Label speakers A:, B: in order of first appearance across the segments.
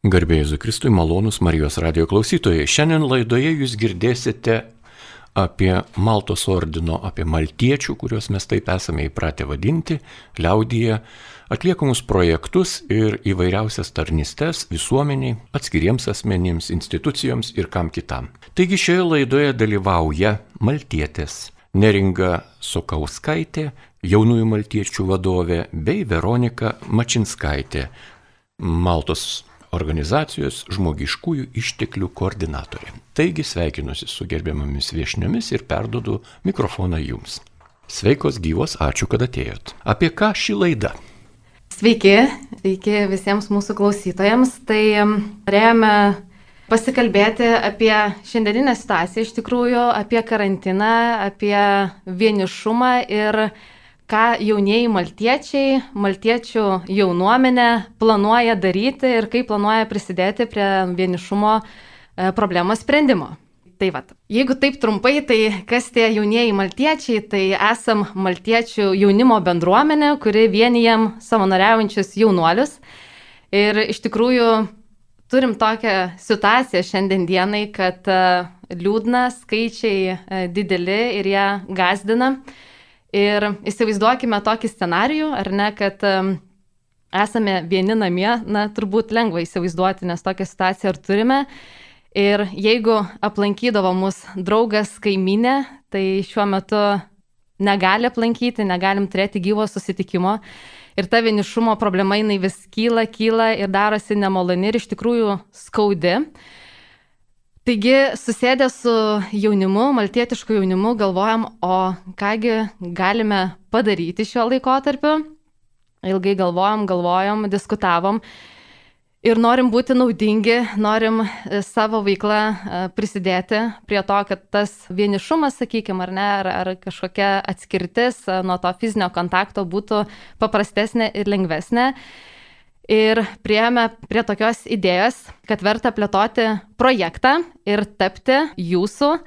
A: Garbėjai Kristui malonus Marijos radio klausytojai. Šiandien laidoje jūs girdėsite apie Maltos ordino, apie maltiečių, kuriuos mes taip esame įpratę vadinti, liaudyje, atliekamus projektus ir įvairiausias tarnystes visuomeniai, atskiriems asmenims, institucijoms ir kam kitam. Taigi šioje laidoje dalyvauja maltietės Neringa Sokauskaitė, jaunųjų maltiečių vadovė, bei Veronika Mačinskaitė, Maltos organizacijos žmogiškųjų išteklių koordinatorė. Taigi sveikinuosi su gerbiamomis viešniomis ir perdodu mikrofoną jums. Sveikos gyvos, ačiū, kad atėjot. Apie ką ši laida?
B: Sveiki, sveiki visiems mūsų klausytojams. Tai norėjome pasikalbėti apie šiandieninę situaciją, iš tikrųjų, apie karantiną, apie vienišumą ir ką jaunieji maltiečiai, maltiečių jaunuomenė planuoja daryti ir kaip planuoja prisidėti prie vienišumo e, problemos sprendimo. Tai vad, jeigu taip trumpai, tai kas tie jaunieji maltiečiai, tai esam maltiečių jaunimo bendruomenė, kuri vienijam savanoriaujančius jaunuolius. Ir iš tikrųjų turim tokią situaciją šiandien dienai, kad e, liūdna, skaičiai e, dideli ir ją gazdina. Ir įsivaizduokime tokį scenarijų, ar ne, kad esame vieni namie, na, turbūt lengva įsivaizduoti, nes tokią situaciją ir turime. Ir jeigu aplankydavo mus draugas kaiminė, tai šiuo metu negali aplankyti, negalim turėti gyvo susitikimo ir ta vienišumo problema jinai vis kyla, kyla ir darosi nemaloni ir iš tikrųjų skaudi. Taigi, susėdę su jaunimu, maltietišku jaunimu, galvojam, o kągi galime padaryti šiuo laikotarpiu. Ilgai galvojom, galvojom, diskutavom ir norim būti naudingi, norim e, savo veiklą e, prisidėti prie to, kad tas vienišumas, sakykime, ar ne, ar, ar kažkokia atskirtis e, nuo to fizinio kontakto būtų paprastesnė ir lengvesnė ir prieėmė prie tokios idėjos, kad verta plėtoti projektą ir tapti jūsų e,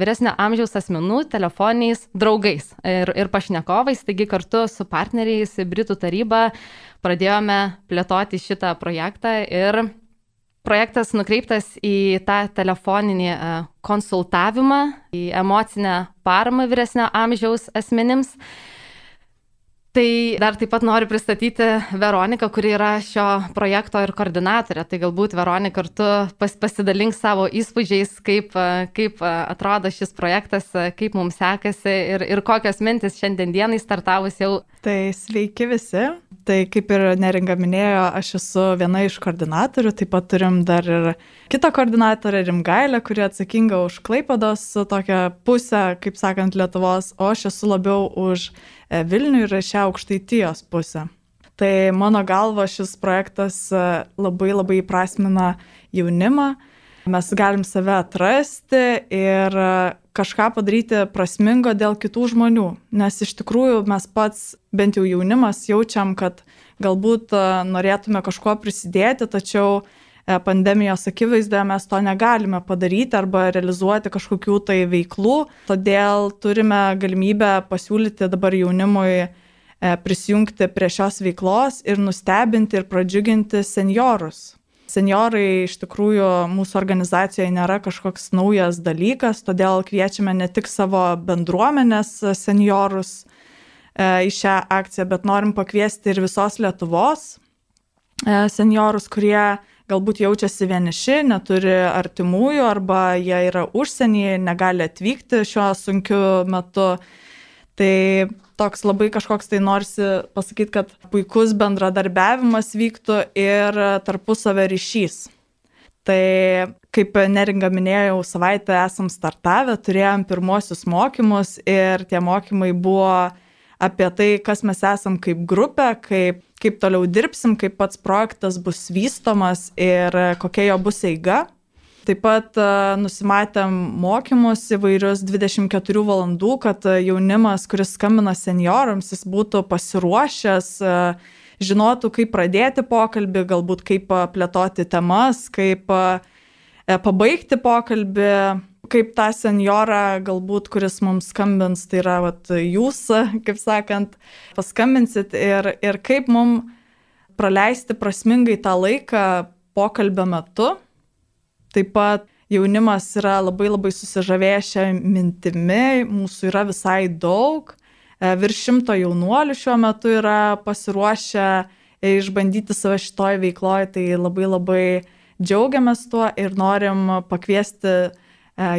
B: vyresnio amžiaus asmenų telefoniniais draugais ir, ir pašnekovais. Taigi kartu su partneriais Britų taryba pradėjome plėtoti šitą projektą ir projektas nukreiptas į tą telefoninį e, konsultavimą, į emocinę paramą vyresnio amžiaus asmenims. Tai dar taip pat noriu pristatyti Veroniką, kuri yra šio projekto ir koordinatorė. Tai galbūt Veronika kartu pas, pasidalink savo įspūdžiais, kaip, kaip atrodo šis projektas, kaip mums sekasi ir, ir kokios mintis šiandien dienai startavus jau.
C: Tai sveiki visi. Tai kaip ir neringa minėjo, aš esu viena iš koordinatorių, taip pat turim dar ir kitą koordinatorę Rimgailę, kuri atsakinga už Klaipados tokią pusę, kaip sakant, Lietuvos, o aš esu labiau už E, Vilnių ir šią aukštaitijos pusę. Tai mano galva šis projektas e, labai labai įprasmina jaunimą, mes galim save atrasti ir e, kažką padaryti prasmingo dėl kitų žmonių, nes iš tikrųjų mes pats, bent jau jaunimas, jaučiam, kad galbūt norėtume kažkuo prisidėti, tačiau E, pandemijos akivaizdoje mes to negalime padaryti arba realizuoti kažkokių tai veiklų, todėl turime galimybę pasiūlyti dabar jaunimui e, prisijungti prie šios veiklos ir nustebinti ir pradžiuginti seniorus. Seniorai iš tikrųjų mūsų organizacijoje nėra kažkoks naujas dalykas, todėl kviečiame ne tik savo bendruomenės seniorus e, į šią akciją, bet norim pakviesti ir visos Lietuvos seniorus, kurie galbūt jaučiasi vieniši, neturi artimųjų arba jie yra užsienyje, negali atvykti šiuo sunkiu metu. Tai toks labai kažkoks tai norisi pasakyti, kad puikus bendradarbiavimas vyktų ir tarpusavio ryšys. Tai kaip neringa minėjau, savaitę esam startavę, turėjom pirmosius mokymus ir tie mokymai buvo apie tai, kas mes esam kaip grupė, kaip kaip toliau dirbsim, kaip pats projektas bus vystomas ir kokia jo bus eiga. Taip pat uh, nusimatėm mokymus įvairius 24 valandų, kad jaunimas, kuris skambina seniorams, jis būtų pasiruošęs, uh, žinotų, kaip pradėti pokalbį, galbūt kaip plėtoti temas, kaip pabaigti pokalbį, kaip tą senjorą, galbūt, kuris mums skambins, tai yra vat, jūs, kaip sakant, paskambinsit ir, ir kaip mums praleisti prasmingai tą laiką pokalbio metu. Taip pat jaunimas yra labai labai susižavėję šią mintimį, mūsų yra visai daug. E, virš šimto jaunuolių šiuo metu yra pasiruošę išbandyti save šitoj veikloje, tai labai labai džiaugiamės tuo ir norim pakviesti e,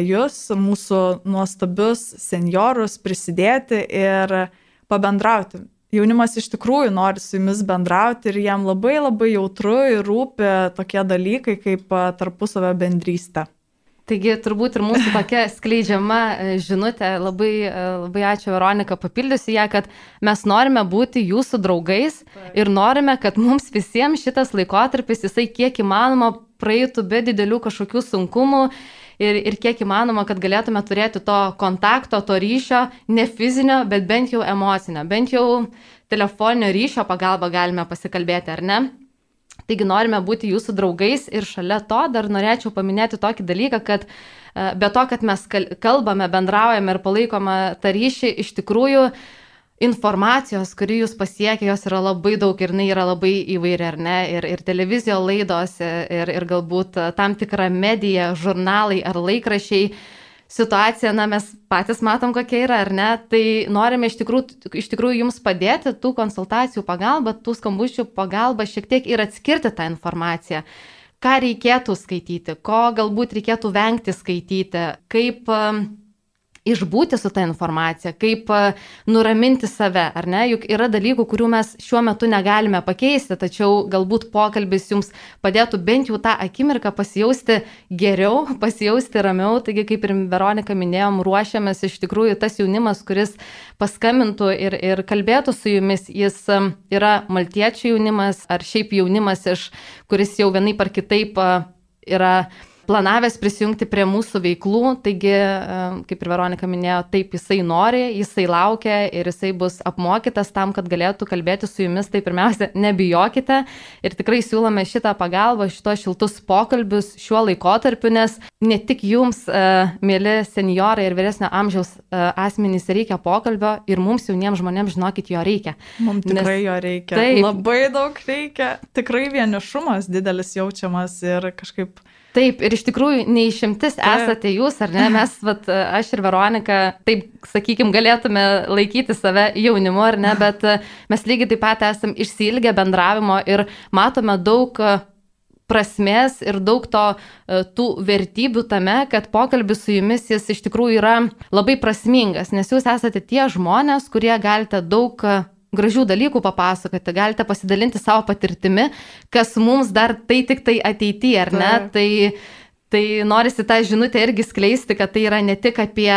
C: jūs, mūsų nuostabius seniorus, prisidėti ir pabendrauti. Jaunimas iš tikrųjų nori su jumis bendrauti ir jam labai labai jautru ir rūpi tokie dalykai kaip tarpusavio bendrystė.
B: Taigi turbūt ir mūsų tokia skleidžiama e, žinutė, labai, e, labai ačiū Veronika, papildysiu ją, kad mes norime būti jūsų draugais ir norime, kad mums visiems šitas laikotarpis, jisai kiek įmanoma praeitų be didelių kažkokių sunkumų ir, ir kiek įmanoma, kad galėtume turėti to kontakto, to ryšio, ne fizinio, bet bent jau emocinio, bent jau telefoninio ryšio pagalba galime pasikalbėti, ar ne? Taigi norime būti jūsų draugais ir šalia to dar norėčiau paminėti tokį dalyką, kad e, be to, kad mes kalbame, bendraujame ir palaikome tą ryšį, iš tikrųjų informacijos, kuri jūs pasiekia, jos yra labai daug ir jinai yra labai įvairi, ar ne? Ir, ir televizijos laidos, ir, ir galbūt tam tikra medija, žurnalai ar laikrašiai situacija, na, mes patys matom, kokia yra, ar ne, tai norime iš tikrųjų, iš tikrųjų jums padėti tų konsultacijų pagalba, tų skambučių pagalba šiek tiek ir atskirti tą informaciją. Ką reikėtų skaityti, ko galbūt reikėtų vengti skaityti, kaip išbūti su ta informacija, kaip e, nuraminti save, ar ne? Juk yra dalykų, kurių mes šiuo metu negalime pakeisti, tačiau galbūt pokalbis jums padėtų bent jau tą akimirką pasijausti geriau, pasijausti ramiau. Taigi, kaip ir Veronika minėjom, ruošiamės iš tikrųjų tas jaunimas, kuris paskambintų ir, ir kalbėtų su jumis, jis e, yra maltiečių jaunimas ar šiaip jaunimas, iš, kuris jau vienaip ar kitaip e, yra planavęs prisijungti prie mūsų veiklų, taigi, kaip ir Veronika minėjo, taip jisai nori, jisai laukia ir jisai bus apmokytas tam, kad galėtų kalbėti su jumis, tai pirmiausia, nebijokite ir tikrai siūlome šitą pagalbą, šitos šiltus pokalbius šiuo laikotarpiu, nes ne tik jums, mėly seniorai ir vyresnio amžiaus asmenys, reikia pokalbio ir mums jauniems žmonėms, žinokit, jo reikia.
C: Mums tikrai nes, jo reikia. Taip, labai daug reikia. Tikrai vienišumas didelis jaučiamas ir kažkaip
B: Taip, ir iš tikrųjų neišimtis esate jūs, ar ne? Mes, vat, aš ir Veronika, taip, sakykime, galėtume laikyti save jaunimu, ar ne, bet mes lygiai taip pat esame išsilgę bendravimo ir matome daug prasmės ir daug to, tų vertybių tame, kad pokalbis su jumis jis iš tikrųjų yra labai prasmingas, nes jūs esate tie žmonės, kurie galite daug gražių dalykų papasakoti, galite pasidalinti savo patirtimi, kas mums dar tai tik tai ateityje, ar ne? Tai, tai norisi tą žinutę irgi skleisti, kad tai yra ne tik apie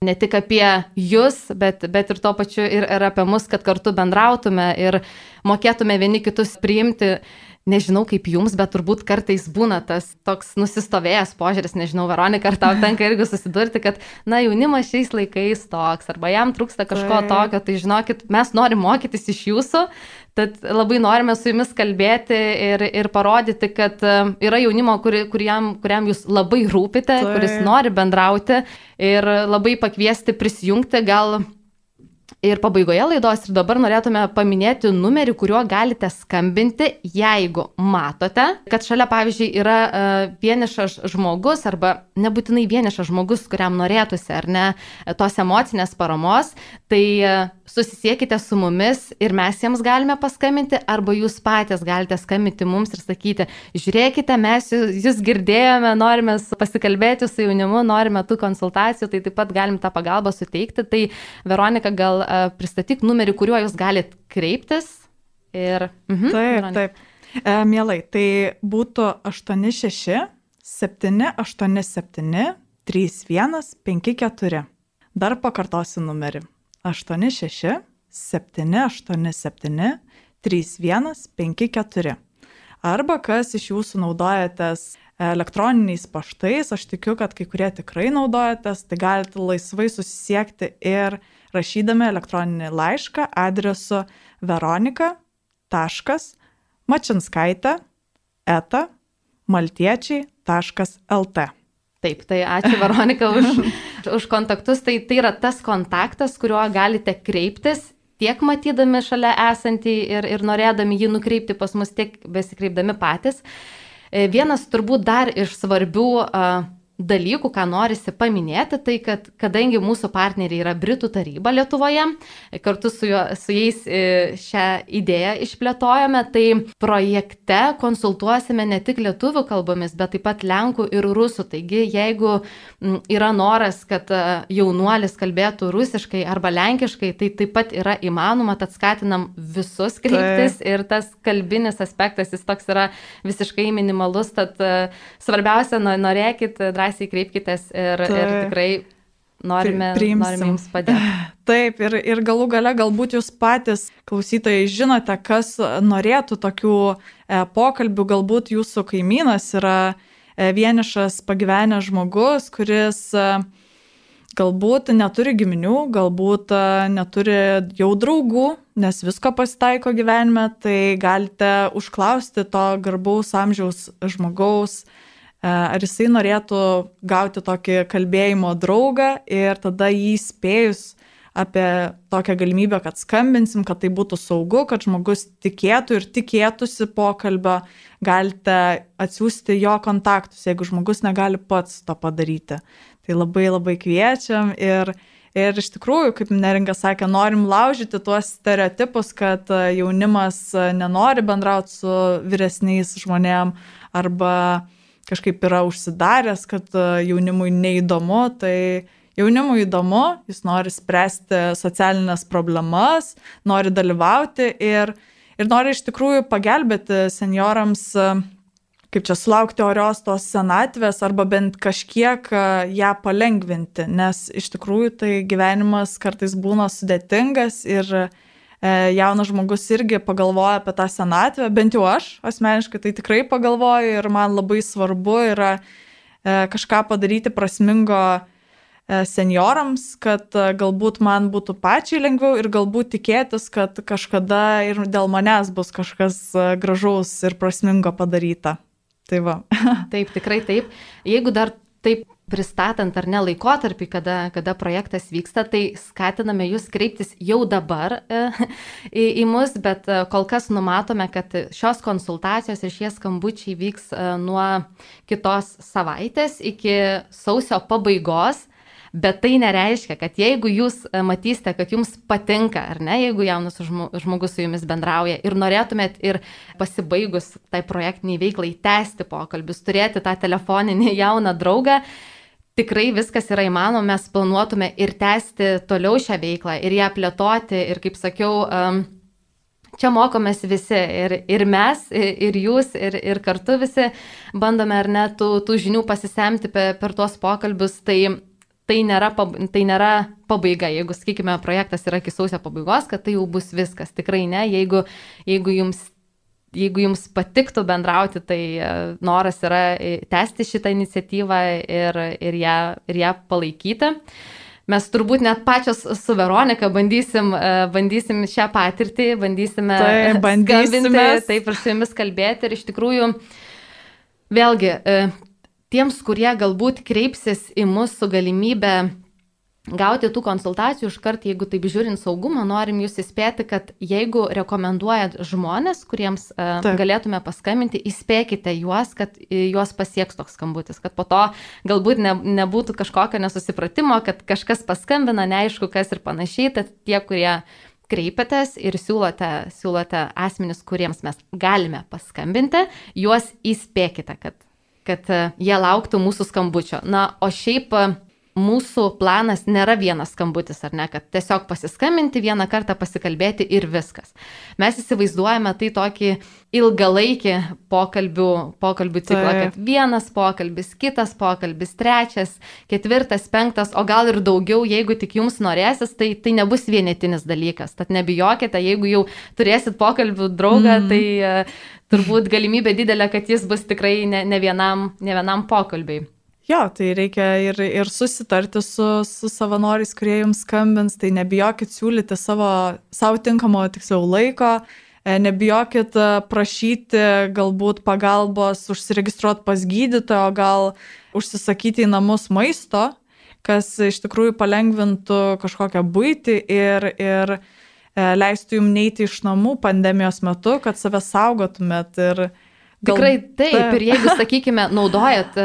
B: ne tik apie jūs, bet, bet ir tuo pačiu ir, ir apie mus, kad kartu bendrautume ir mokėtume vieni kitus priimti nežinau kaip jums, bet turbūt kartais būna tas toks nusistovėjęs požiūris, nežinau, Veronika, ar tau tenka irgi susidurti, kad, na, jaunimas šiais laikais toks, arba jam trūksta kažko tai. tokio, tai žinokit, mes norim mokytis iš jūsų, tad labai norime su jumis kalbėti ir, ir parodyti, kad e, yra jaunimo, kuri, kuriam, kuriam jūs labai rūpite, tai. kuris nori bendrauti ir labai pakviesti prisijungti, gal Ir pabaigoje laidos ir dabar norėtume paminėti numerį, kuriuo galite skambinti, jeigu matote, kad šalia, pavyzdžiui, yra uh, vienišas žmogus arba nebūtinai vienišas žmogus, kuriam norėtųsi ar ne tos emocinės paramos, tai uh, susisiekite su mumis ir mes jiems galime paskambinti, arba jūs patys galite skambinti mums ir sakyti, žiūrėkite, mes jūs girdėjome, norime pasikalbėti su jaunimu, norime tų konsultacijų, tai taip pat galim tą pagalbą suteikti. Tai Veronika, gal pristatyk numerį, kuriuo jūs galite kreiptis. Ir,
C: mhm, taip, Veronika. taip. E, mielai, tai būtų 86 787 3154. Dar pakartosiu numerį 86 787 3154. Arba kas iš jūsų naudojatės elektroniniais paštais, aš tikiu, kad kai kurie tikrai naudojatės, tai galite laisvai susisiekti ir rašydami elektroninį laišką adresu veronika.mačinskaitė eta maltiečiai.lt.
B: Taip, tai ačiū Veronika už, už kontaktus. Tai, tai yra tas kontaktas, kuriuo galite kreiptis tiek matydami šalia esantį ir, ir norėdami jį nukreipti pas mus, tiek besikreipdami patys. Vienas turbūt dar iš svarbių dalykų, ką norisi paminėti, tai kad kadangi mūsų partneriai yra Britų taryba Lietuvoje, kartu su, jo, su jais e, šią idėją išplėtojame, tai projekte konsultuosime ne tik lietuvių kalbomis, bet taip pat lenkų ir rusų. Taigi, jeigu yra noras, kad e, jaunuolis kalbėtų rusiškai arba lenkiškai, tai taip pat yra įmanoma, tad skatinam visus kreiptis tai. ir tas kalbinis aspektas jis toks yra visiškai minimalus, tad e, svarbiausia, norėkit drąsiai drąsiai kreipkitės ir, tai. ir tikrai norime, norime jums padėti.
C: Taip, ir, ir galų gale galbūt jūs patys klausytojai žinote, kas norėtų tokių e, pokalbių, galbūt jūsų kaimynas yra e, vienišas pagyvenęs žmogus, kuris e, galbūt neturi giminių, galbūt e, neturi jau draugų, nes visko pasitaiko gyvenime, tai galite užklausti to garbaus amžiaus žmogaus, E, ar jisai norėtų gauti tokį kalbėjimo draugą ir tada jį spėjus apie tokią galimybę, kad skambinsim, kad tai būtų saugu, kad žmogus tikėtų ir tikėtųsi pokalbio, galite atsiųsti jo kontaktus, jeigu žmogus negali pats to padaryti. Tai labai labai kviečiam ir, ir iš tikrųjų, kaip Neringa sakė, norim laužyti tuos stereotipus, kad jaunimas nenori bendrauti su vyresniais žmonėm arba kažkaip yra užsidaręs, kad e, jaunimui neįdomu, tai jaunimui įdomu, jis nori spręsti socialinės problemas, nori dalyvauti ir, ir nori iš tikrųjų pagelbėti seniorams, e, kaip čia sulaukti orios tos senatvės arba bent kažkiek e, ją palengvinti, nes iš tikrųjų tai gyvenimas kartais būna sudėtingas ir jaunas žmogus irgi pagalvoja apie tą senatvę, bent jau aš asmeniškai tai tikrai pagalvoju ir man labai svarbu yra e, kažką padaryti prasmingo e, seniorams, kad galbūt man būtų pačiai lengviau ir galbūt tikėtis, kad kažkada ir dėl manęs bus kažkas gražaus ir prasmingo padaryta. Tai va.
B: taip, tikrai taip. Jeigu dar taip pristatant ar ne laikotarpį, kada, kada projektas vyksta, tai skatiname jūs kreiptis jau dabar e, į, į mus, bet e, kol kas numatome, kad šios konsultacijos ir šie skambučiai vyks e, nuo kitos savaitės iki sausio pabaigos. Bet tai nereiškia, kad jeigu jūs matysite, kad jums patinka, ar ne, jeigu jaunas žmogus su jumis bendrauja ir norėtumėt ir pasibaigus tai projektiniai veiklai tęsti pokalbius, turėti tą telefoninį jauną draugą, tikrai viskas yra įmanoma, mes planuotume ir tęsti toliau šią veiklą, ir ją plėtoti, ir kaip sakiau, čia mokomės visi, ir, ir mes, ir jūs, ir, ir kartu visi bandome ar ne tų, tų žinių pasisemti per, per tuos pokalbius, tai, tai, nėra, tai nėra pabaiga, jeigu, sakykime, projektas yra iki sausio pabaigos, kad tai jau bus viskas, tikrai ne, jeigu, jeigu jums jeigu jums patiktų bendrauti, tai e, noras yra e, tęsti šitą iniciatyvą ir, ir, ją, ir ją palaikyti. Mes turbūt net pačios su Veronika bandysim, e, bandysim šią patirtį, bandysime
C: tai, bandysime
B: taip ir su jumis kalbėti. Ir iš tikrųjų, vėlgi, tiems, kurie galbūt kreipsis į mus su galimybė gauti tų konsultacijų iškart, jeigu taip žiūrint saugumą, norim jūs įspėti, kad jeigu rekomenduojat žmonės, kuriems uh, taip. galėtume paskambinti, įspėkite juos, kad juos pasieks toks skambutis, kad po to galbūt ne, nebūtų kažkokio nesusipratimo, kad kažkas paskambina, neaišku kas ir panašiai, tad tie, kurie kreipiatės ir siūlote, siūlote asmenis, kuriems mes galime paskambinti, juos įspėkite, kad, kad jie lauktų mūsų skambučio. Na, o šiaip mūsų planas nėra vienas skambutis, ar ne, kad tiesiog pasiskambinti vieną kartą, pasikalbėti ir viskas. Mes įsivaizduojame tai tokį ilgalaikį pokalbių, pokalbių ciklą, tai. kad vienas pokalbis, kitas pokalbis, trečias, ketvirtas, penktas, o gal ir daugiau, jeigu tik jums norėsis, tai tai nebus vienetinis dalykas. Tad nebijokite, jeigu jau turėsit pokalbių draugą, mm. tai uh, turbūt galimybė didelė, kad jis bus tikrai ne, ne, vienam, ne vienam pokalbiai.
C: Jo, tai reikia ir, ir susitarti su, su savanoriais, kurie jums skambins, tai nebijokit siūlyti savo, savo tinkamo tiksliau laiko, e, nebijokit e, prašyti galbūt pagalbos, užsiregistruoti pas gydytoją, gal užsisakyti į namus maisto, kas iš tikrųjų palengvintų kažkokią būti ir, ir e, leistų jums neiti iš namų pandemijos metu, kad save saugotumėt. Ir,
B: Gal... Tikrai taip, taip. Ir jeigu, sakykime, naudojat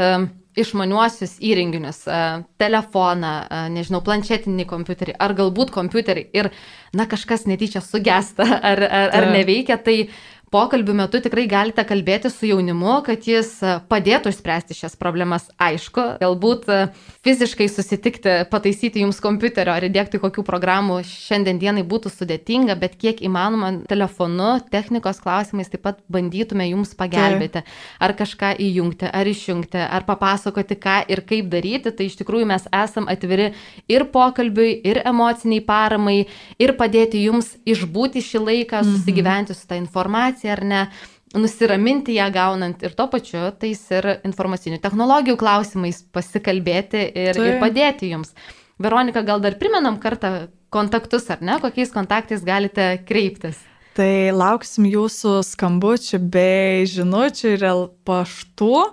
B: išmaniuosius įrenginius, uh, telefoną, uh, nežinau, planšetinį kompiuterį ar galbūt kompiuterį ir, na, kažkas netyčia sugesta ar, ar, ar neveikia, tai uh, pokalbių metu tikrai galite kalbėti su jaunimu, kad jis e, padėtų išspręsti šias problemas. Aišku, galbūt e, fiziškai susitikti, pataisyti jums kompiuterio ar įdėkti kokių programų šiandien dienai būtų sudėtinga, bet kiek įmanoma telefonu, technikos klausimais taip pat bandytume jums pagelbėti. Ar kažką įjungti, ar išjungti, ar papasakoti, ką ir kaip daryti. Tai iš tikrųjų mes esam atviri ir pokalbiui, ir emociniai paramai, ir padėti jums išbūti šį laiką, mhm. susigyventi su tą informacija informaciją ar ne, nusiraminti ją gaunant ir tuo pačiu tais ir informacinių technologijų klausimais pasikalbėti ir, tai. ir padėti jums. Veronika, gal dar primenam kartą kontaktus, ar ne, kokiais kontaktais galite kreiptis?
C: Tai lauksim jūsų skambučių bei žinučių ir paštų e,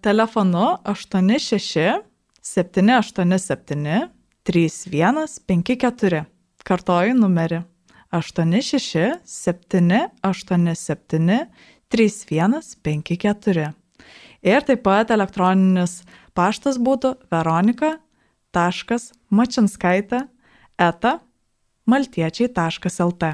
C: telefonu 86 787 3154. Kartoju numerį 86 787 3154. Ir taip pat elektroninis paštas būtų veronika.mačinskaitė eta maltiečiai.lt.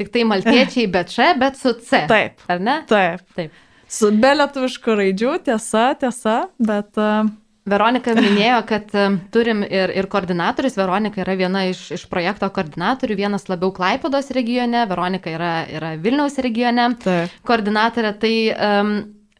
B: Tik tai maltiečiai be čia, bet su C.
C: Taip.
B: Ar ne?
C: Taip. Taip. Su be lietuviškų raidžių, tiesa, tiesa, bet uh,
B: Veronika minėjo, kad turim ir, ir koordinatorius. Veronika yra viena iš, iš projekto koordinatorių, vienas labiau Klaipados regione, Veronika yra, yra Vilniaus regione Taip. koordinatorė. Tai um,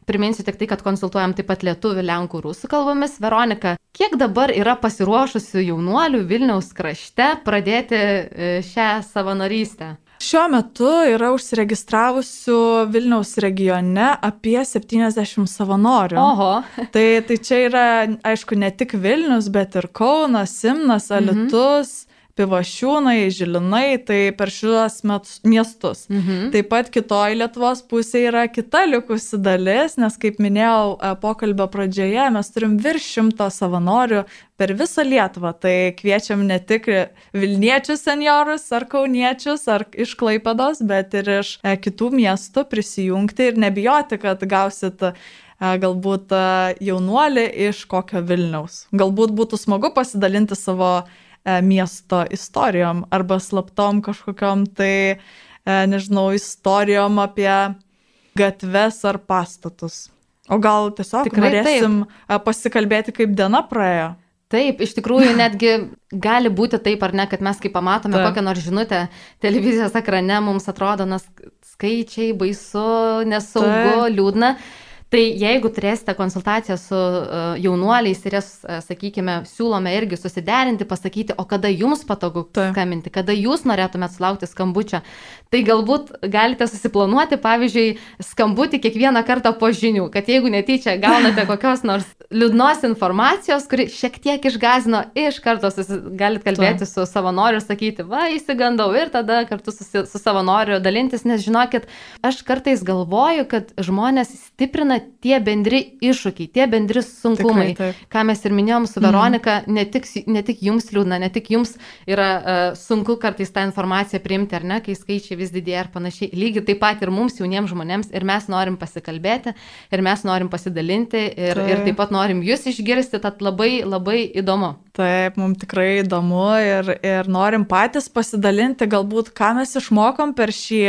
B: priminsiu tik tai, kad konsultuojam taip pat lietuvių, lenkų, rusų kalbomis. Veronika, kiek dabar yra pasiruošusių jaunuolių Vilniaus krašte pradėti e, šią savanorystę?
C: Šiuo metu yra užsiregistravusių Vilniaus regione apie 70 savanorių.
B: Oho.
C: Tai, tai čia yra, aišku, ne tik Vilnius, bet ir Kaunas, Simnas. Alitus. Mhm Pivašiūnai, Žilinai, tai per šiuos miestus. Mhm. Taip pat kitoj Lietuvos pusėje yra kita likusi dalis, nes kaip minėjau e, pokalbio pradžioje, mes turim virš šimto savanorių per visą Lietuvą. Tai kviečiam ne tik Vilniečius seniorus ar Kauniečius ar iš Klaipados, bet ir iš e, kitų miestų prisijungti ir nebijoti, kad gausit e, galbūt jaunuolį iš kokio Vilniaus. Galbūt būtų smagu pasidalinti savo E, miesto istorijom arba slaptom kažkokiam tai, e, nežinau, istorijom apie gatves ar pastatus. O gal tiesiog Tikrai norėsim taip. E, pasikalbėti, kaip diena praėjo.
B: Taip, iš tikrųjų netgi gali būti taip ar ne, kad mes kai pamatome taip. kokią nors žinutę televizijos ekrane, mums atrodo, na, skaičiai baisu, nesaugu, taip. liūdna. Tai jeigu turėsite konsultaciją su uh, jaunuoliais ir jas, uh, sakykime, siūlome irgi susiderinti, pasakyti, o kada jums patogu Ta. skambinti, kada jūs norėtumėte sulaukti skambučio, tai galbūt galite susiplanuoti, pavyzdžiui, skambutį kiekvieną kartą po žinių, kad jeigu netyčia gaunate kokios nors liūdnos informacijos, kuri šiek tiek išgazino, iš karto susi, galite kalbėti Ta. su savanoriu ir sakyti, va, įsigandau ir tada kartu susi, su savanoriu dalintis, nes žinokit, aš kartais galvoju, kad žmonės stiprina tie bendri iššūkiai, tie bendri sunkumai, Tikrai, taip. ką mes ir minėjom su Veronika, mm. ne, tik, ne tik jums liūdna, ne tik jums yra uh, sunku kartais tą informaciją priimti, ar ne, kai skaičiai vis didėja ir panašiai. Lygiai taip pat ir mums jauniems žmonėms ir mes norim pasikalbėti, ir mes norim pasidalinti, ir, taip. ir taip pat norim jūs išgirsti, tad labai labai įdomu.
C: Taip, mums tikrai įdomu ir, ir norim patys pasidalinti, galbūt ką mes išmokom per šį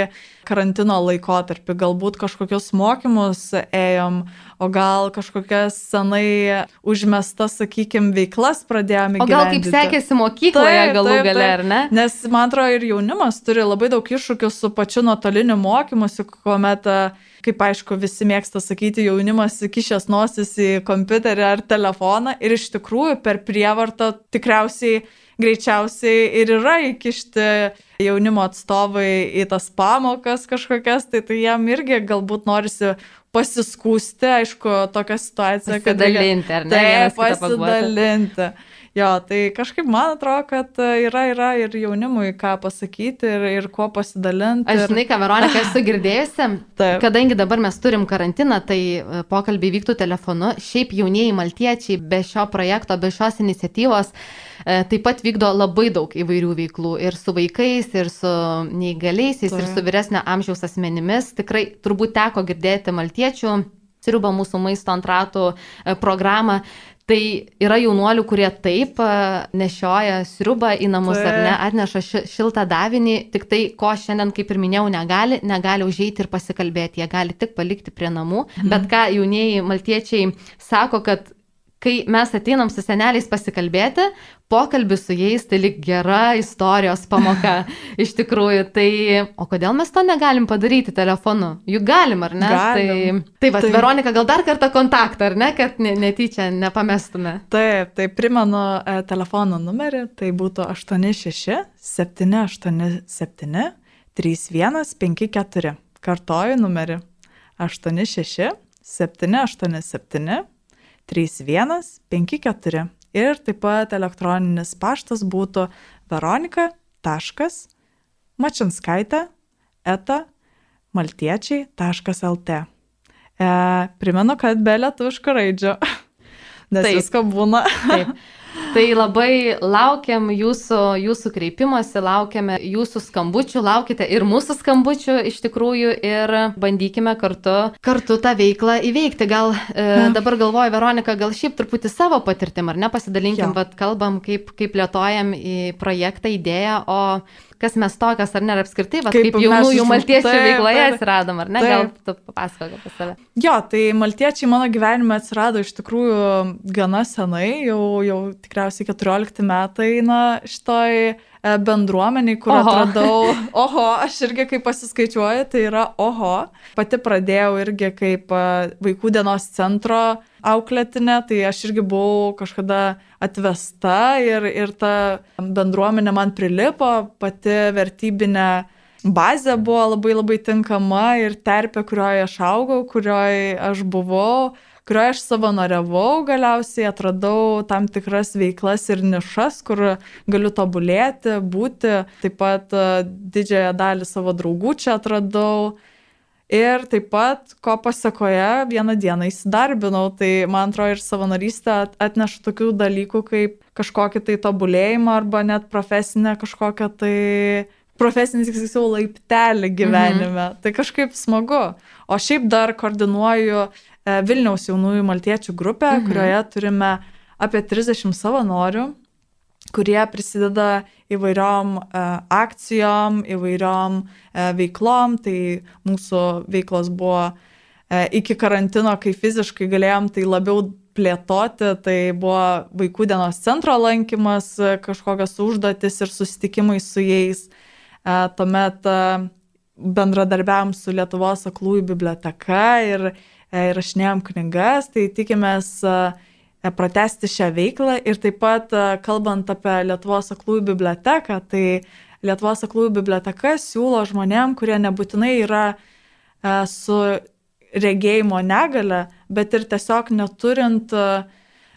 C: karantino laikotarpį, galbūt kažkokius mokymus ėjom, o gal kažkokias senai užmestas, sakykime, veiklas pradėjome. O gal
B: kaip sekėsi mokykloje taip, galų taip, gale, ar ne?
C: Nes man atrodo ir jaunimas turi labai daug iššūkių su pačiu nuotoliniu mokymusi, kuomet kaip aišku visi mėgsta sakyti, jaunimas kišęs nosis į kompiuterį ar telefoną ir iš tikrųjų per prievartą tikriausiai greičiausiai ir yra įkišti jaunimo atstovai į tas pamokas kažkokias, tai tai jam irgi galbūt norisi pasiskūsti, aišku, tokią situaciją,
B: kad... Pasidalinti, ar ne?
C: Taip, pasidalinti. Jo, tai kažkaip man atrodo, kad e, yra, yra ir jaunimui ką pasakyti ir, ir kuo pasidalinti.
B: Aš
C: ir...
B: žinai, ką Veronika esu girdėjusi, kadangi dabar mes turim karantiną, tai e, pokalbiai vyktų telefonu. Šiaip jaunieji maltiečiai be šio projekto, be šios iniciatyvos e, taip pat vykdo labai daug įvairių veiklų ir su vaikais, ir su neįgaliaisiais, ir
C: Taip.
B: su vyresnio amžiaus asmenimis. Tikrai turbūt teko girdėti maltiečių sriubą mūsų maisto antratų e, programą. Tai yra jaunuolių, kurie taip e, nešioja sriubą į namus ar ne, atneša ši, šiltą davinį, tik tai, ko šiandien, kaip ir minėjau, negali, negali užeiti ir pasikalbėti, jie gali tik palikti prie namų. Mhm. Bet ką jaunieji maltiečiai sako, kad kai mes ateinam su seneliais pasikalbėti, pokalbis su jais tai lik gera istorijos pamoka. Iš tikrųjų, tai o kodėl mes to negalim padaryti telefonu? Juk galim, ar ne?
C: Galim.
B: Tai, tai va,
C: Tai-
B: Veronika, gal dar kartą kontaktą, ar ne, kad ne, netyčia nepamestume.
C: Taip, tai primenu e, telefono numerį, tai būtų 86 787 3154. Kartoju numerį 86 787 3154. Ir taip pat elektroninis paštas būtų veronika.mačinskaitė eta maltiečiai.lt. E, primenu, kad be lietuviškų raidžių, nes
B: Taip.
C: visko būna.
B: Taip. Tai labai laukiam jūsų, jūsų kreipimosi, laukiame jūsų skambučių, laukite ir mūsų skambučių iš tikrųjų ir bandykime kartu, kartu tą veiklą įveikti. Gal e, dabar galvoju, Veronika, gal šiaip truputį savo patirtim, ar ne, pasidalinkim, bet kalbam, kaip, kaip lietojam į projektą, idėją, o kas mes tokias, ar ne, ir apskritai, va, kaip,
C: Kaip
B: jaunųjų maltiečių
C: taip,
B: veikloje
C: taip.
B: atsiradom, ar ne,
C: Taip.
B: gal tu papasakok apie save.
C: Jo, tai maltiečiai mano gyvenime atsirado iš tikrųjų gana senai, jau, jau tikriausiai 14 metai eina šitoj e, bendruomeniai, kur
B: Oho.
C: atradau. Oho, aš irgi kaip pasiskaičiuoju, tai yra oho. Pati pradėjau irgi kaip e, vaikų dienos centro auklėtinė, tai aš irgi buvau kažkada atvesta ir, ir ta bendruomenė man prilipo, pati vertybinė bazė buvo labai labai tinkama ir terpė, kurioje aš augau, kurioje aš buvau, kurioje aš savanoriavau, galiausiai atradau tam tikras veiklas ir nišas, kur galiu tobulėti, būti. Taip pat e, didžiąją dalį savo draugų čia atradau. Ir taip pat, ko pasakoje, vieną dieną įsidarbinau, tai man atrodo ir savanorystė at- atneša tokių dalykų kaip kažkokį tai tobulėjimą arba net profesinę kažkokią tai profesinį, tiksliau, laiptelį gyvenime. Mhm. Tai kažkaip smagu. O šiaip dar koordinuoju Vilniaus jaunųjų maltiečių grupę, mhm. kurioje turime apie 30 savanorių kurie prisideda įvairiom e, akcijom, įvairiom e, veiklom. Tai mūsų veiklos buvo e, iki karantino, kai fiziškai galėjom tai labiau plėtoti, tai buvo vaikų dienos centro lankymas, e, kažkokios užduotis ir susitikimai su jais. E, Tuomet e, bendradarbiavom su Lietuvos aklųjų biblioteka ir e, įrašinėjom knygas, tai tikimės e, e, pratesti šią veiklą ir taip pat e, kalbant apie Lietuvos aklųjų biblioteką, tai Lietuvos aklųjų biblioteka siūlo žmonėm, kurie nebūtinai yra e, su regėjimo negale, bet ir tiesiog neturint, e,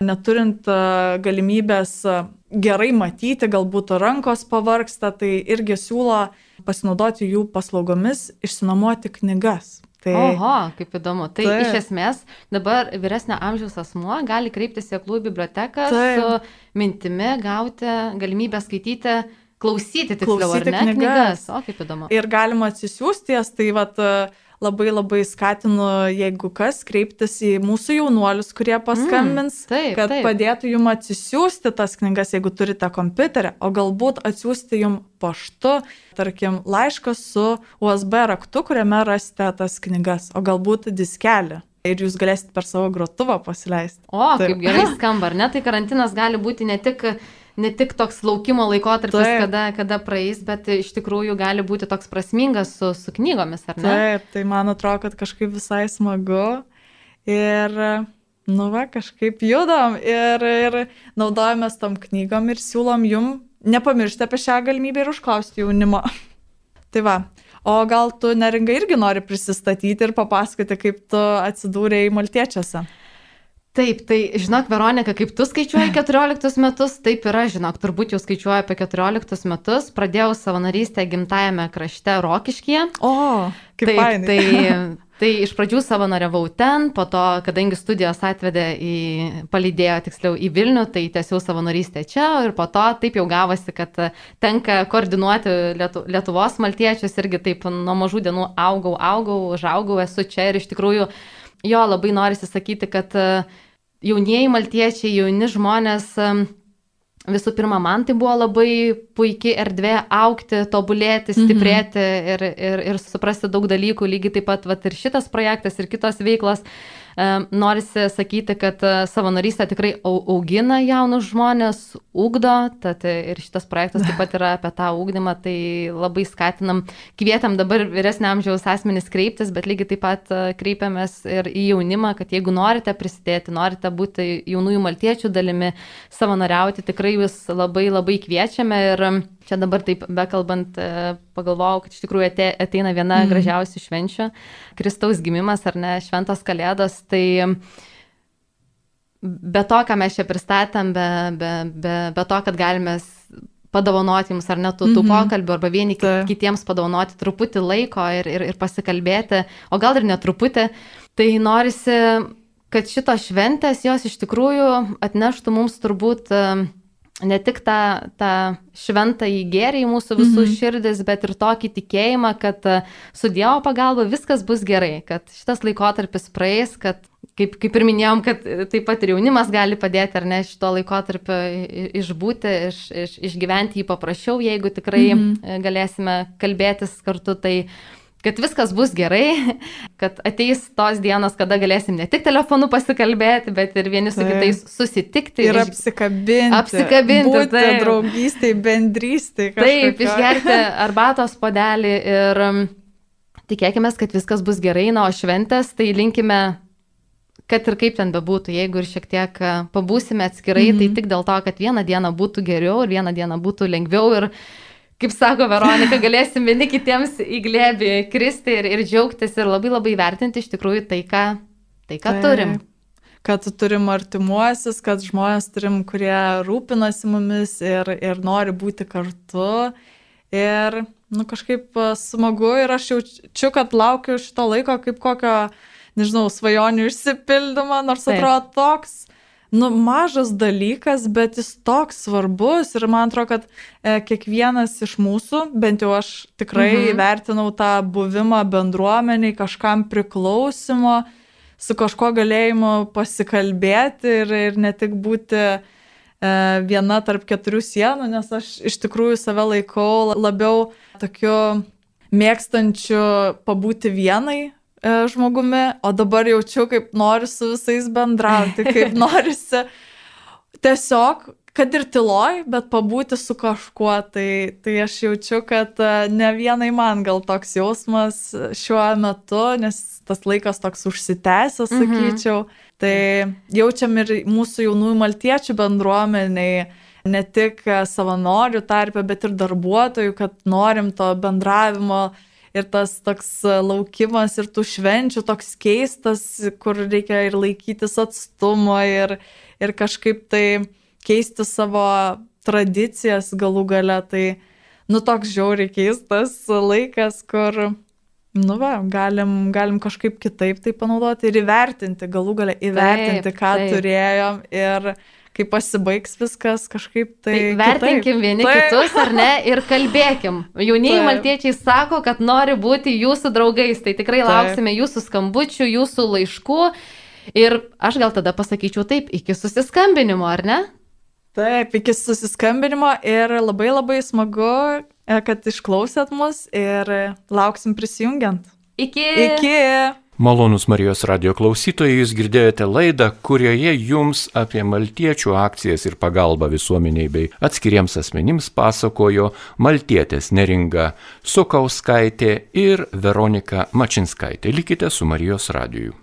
C: neturint e, galimybės e, gerai matyti, galbūt rankos pavarksta, tai irgi siūlo pasinaudoti jų paslaugomis, išsinuomoti knygas. Tai
B: Oho, kaip įdomu. Tai
C: Taip.
B: iš esmės dabar vyresnio amžiaus asmuo gali kreiptis į aklųjų biblioteką
C: Taip.
B: su mintimi gauti galimybę skaityti, klausyti tiksliau,
C: Klausyti
B: ar ne
C: knygas.
B: O, kaip įdomu.
C: ir galima atsisiųsti jas, tai vat, e, labai labai skatinu, jeigu kas, kreiptis į mūsų jaunuolius, kurie paskambins,
B: Mm, taip,
C: kad
B: taip.
C: padėtų jum atsisiųsti tas knygas, jeigu turite kompiuterį, o galbūt atsiųsti jum paštu, tarkim, laišką su USB raktu, kuriame rasite tas knygas, o galbūt diskelį. Ir jūs galėsite per savo grotuvą pasileisti.
B: O,
C: Taip.
B: kaip gerai skamba, ar ne? Tai karantinas gali būti ne tik, ne tik toks laukimo laikotarpis,
C: Taip.
B: kada, kada praeis, bet iš tikrųjų gali būti toks prasmingas su, su knygomis, ar ne?
C: Taip, tai man atrodo, kad kažkaip visai smagu. Ir, nu va, kažkaip judam ir, ir naudojamės tom knygom ir siūlom jum nepamiršti apie šią galimybę ir užklausti jaunimo. tai va. O gal tu neringa irgi nori prisistatyti ir papasakoti, kaip tu atsidūrėjai Maltiečiuose?
B: Taip, tai žinok, Veronika, kaip tu skaičiuoji 14 metus, taip yra, žinok, turbūt jau skaičiuoju apie 14 metus. Pradėjau savanorystę gimtajame krašte Rokiškyje.
C: O, kaip
B: taip,
C: fainai.
B: tai, tai iš pradžių savanoriavau ten, po to, kadangi studijos atvedė į, palydėjo tiksliau į Vilnių, tai tiesiau savanorystę čia ir po to taip jau gavosi, kad tenka koordinuoti Lietu, Lietuvos maltiečius irgi taip nuo mažų dienų augau, augau, užaugau, esu čia ir iš tikrųjų jo labai norisi sakyti, kad uh, jaunieji maltiečiai, jauni žmonės, visų pirma, man tai buvo labai puikiai erdvė aukti, tobulėti, mhm. stiprėti mhm. ir, ir, ir suprasti daug dalykų, lygiai taip pat vat, ir šitas projektas, ir kitos veiklos. Norisi sakyti, kad e, savanorystė tikrai augina jaunus žmonės, ugdo, tad ir šitas projektas taip pat yra apie tą ugdymą, tai labai skatinam, kvietam dabar vyresnio amžiaus asmenys kreiptis, bet lygiai taip pat e, kreipiamės ir į jaunimą, kad jeigu norite prisidėti, norite būti jaunųjų maltiečių dalimi, savanoriauti, tikrai jūs labai labai kviečiame ir Čia dabar taip bekalbant, e, pagalvojau, kad iš tikrųjų ateina viena mm. gražiausių švenčių - Kristaus gimimas ar ne, šventos kalėdos. Tai be to, ką mes čia pristatėm, be, be, be, be to, kad galime padovanoti jums ar net tų, tų mm -hmm. pokalbių, arba vieni Ta. kitiems padovanoti truputį laiko ir, ir, ir pasikalbėti, o gal ir netruputį, tai norisi, kad šitos šventės jos iš tikrųjų atneštų mums turbūt uh, ne tik tą, tą šventą įgėrį į mūsų visų -hmm. širdis, bet ir tokį tikėjimą, kad e, su Dievo pagalba viskas bus gerai, kad šitas laikotarpis praeis, kad kaip, kaip ir minėjom, kad taip pat ir jaunimas gali padėti ar ne šito laikotarpio išbūti, iš, iš, išgyventi jį paprasčiau, jeigu tikrai mm -hmm. galėsime kalbėtis kartu, tai kad viskas bus gerai, kad ateis tos dienos, kada galėsim ne tik telefonu pasikalbėti, bet ir vieni su kitais susitikti.
C: Ir apsikabinti.
B: Apsikabinti.
C: Būti taip. draugystai, bendrystai.
B: Taip, išgerti arbatos podelį ir um, tikėkime, kad viskas bus gerai, na, o šventės, tai linkime kad ir kaip ten bebūtų, jeigu ir šiek tiek pabūsime atskirai, mm -hmm. tai mhm. tik dėl to, kad vieną dieną būtų geriau ir vieną dieną būtų lengviau ir kaip sako Veronika, galėsim vieni kitiems į glėbį kristi ir, ir džiaugtis ir labai labai vertinti iš tikrųjų tai, ką, tai, ką tai, turim.
C: Kad turim artimuosius, kad žmonės turim, kurie rūpinasi mumis ir, ir nori būti kartu. Ir, nu, kažkaip smagu ir aš jaučiu, kad laukiu šito laiko kaip kokio, nežinau, svajonių išsipildymo, nors Taip. atrodo toks nu, mažas dalykas, bet jis toks svarbus ir man atrodo, kad e, kiekvienas iš mūsų, bent jau aš tikrai mhm. vertinau tą buvimą bendruomeniai, kažkam priklausimo, su kažko galėjimu pasikalbėti ir, ir ne tik būti e, viena tarp keturių sienų, nes aš iš tikrųjų save laikau labiau tokiu mėgstančiu pabūti vienai, žmogumi, o dabar jaučiu, kaip noriu su visais bendrauti, kaip norisi tiesiog, kad ir tyloj, bet pabūti su kažkuo. Tai, tai aš jaučiu, kad e, ne vienai man gal toks jausmas šiuo metu, nes tas laikas toks užsitęsęs, mhm. sakyčiau. Mhm. Tai jaučiam ir mūsų jaunųjų maltiečių bendruomeniai ne tik savanorių tarpe, bet ir darbuotojų, kad norim to bendravimo ir tas toks e, laukimas ir tų švenčių toks keistas, kur reikia ir laikytis atstumo ir, ir kažkaip tai keisti savo tradicijas galų gale. Tai, nu, toks žiauriai keistas laikas, kur, nu, va, galim, galim kažkaip kitaip tai panaudoti ir įvertinti, galų gale įvertinti, taip, ką taip. turėjom ir kai pasibaigs viskas kažkaip tai. tai
B: vertinkim
C: kitaip.
B: vieni tai. kitus ar ne ir kalbėkim. Jaunieji maltiečiai sako, kad nori būti jūsų draugais, tai tikrai taip. lauksime jūsų skambučių, jūsų laiškų. Ir aš gal tada pasakyčiau taip, iki susiskambinimo, ar ne?
C: Taip, iki susiskambinimo ir labai labai smagu, e, kad išklausėt mus ir lauksim prisijungiant.
B: Iki.
C: Iki.
A: Malonus Marijos radio klausytojai, jūs girdėjote laidą, kurioje jums apie maltiečių akcijas ir pagalbą visuomeniai bei atskiriems asmenims pasakojo maltietės neringa Sukauskaitė ir Veronika Mačinskaitė. Likite su Marijos radiju.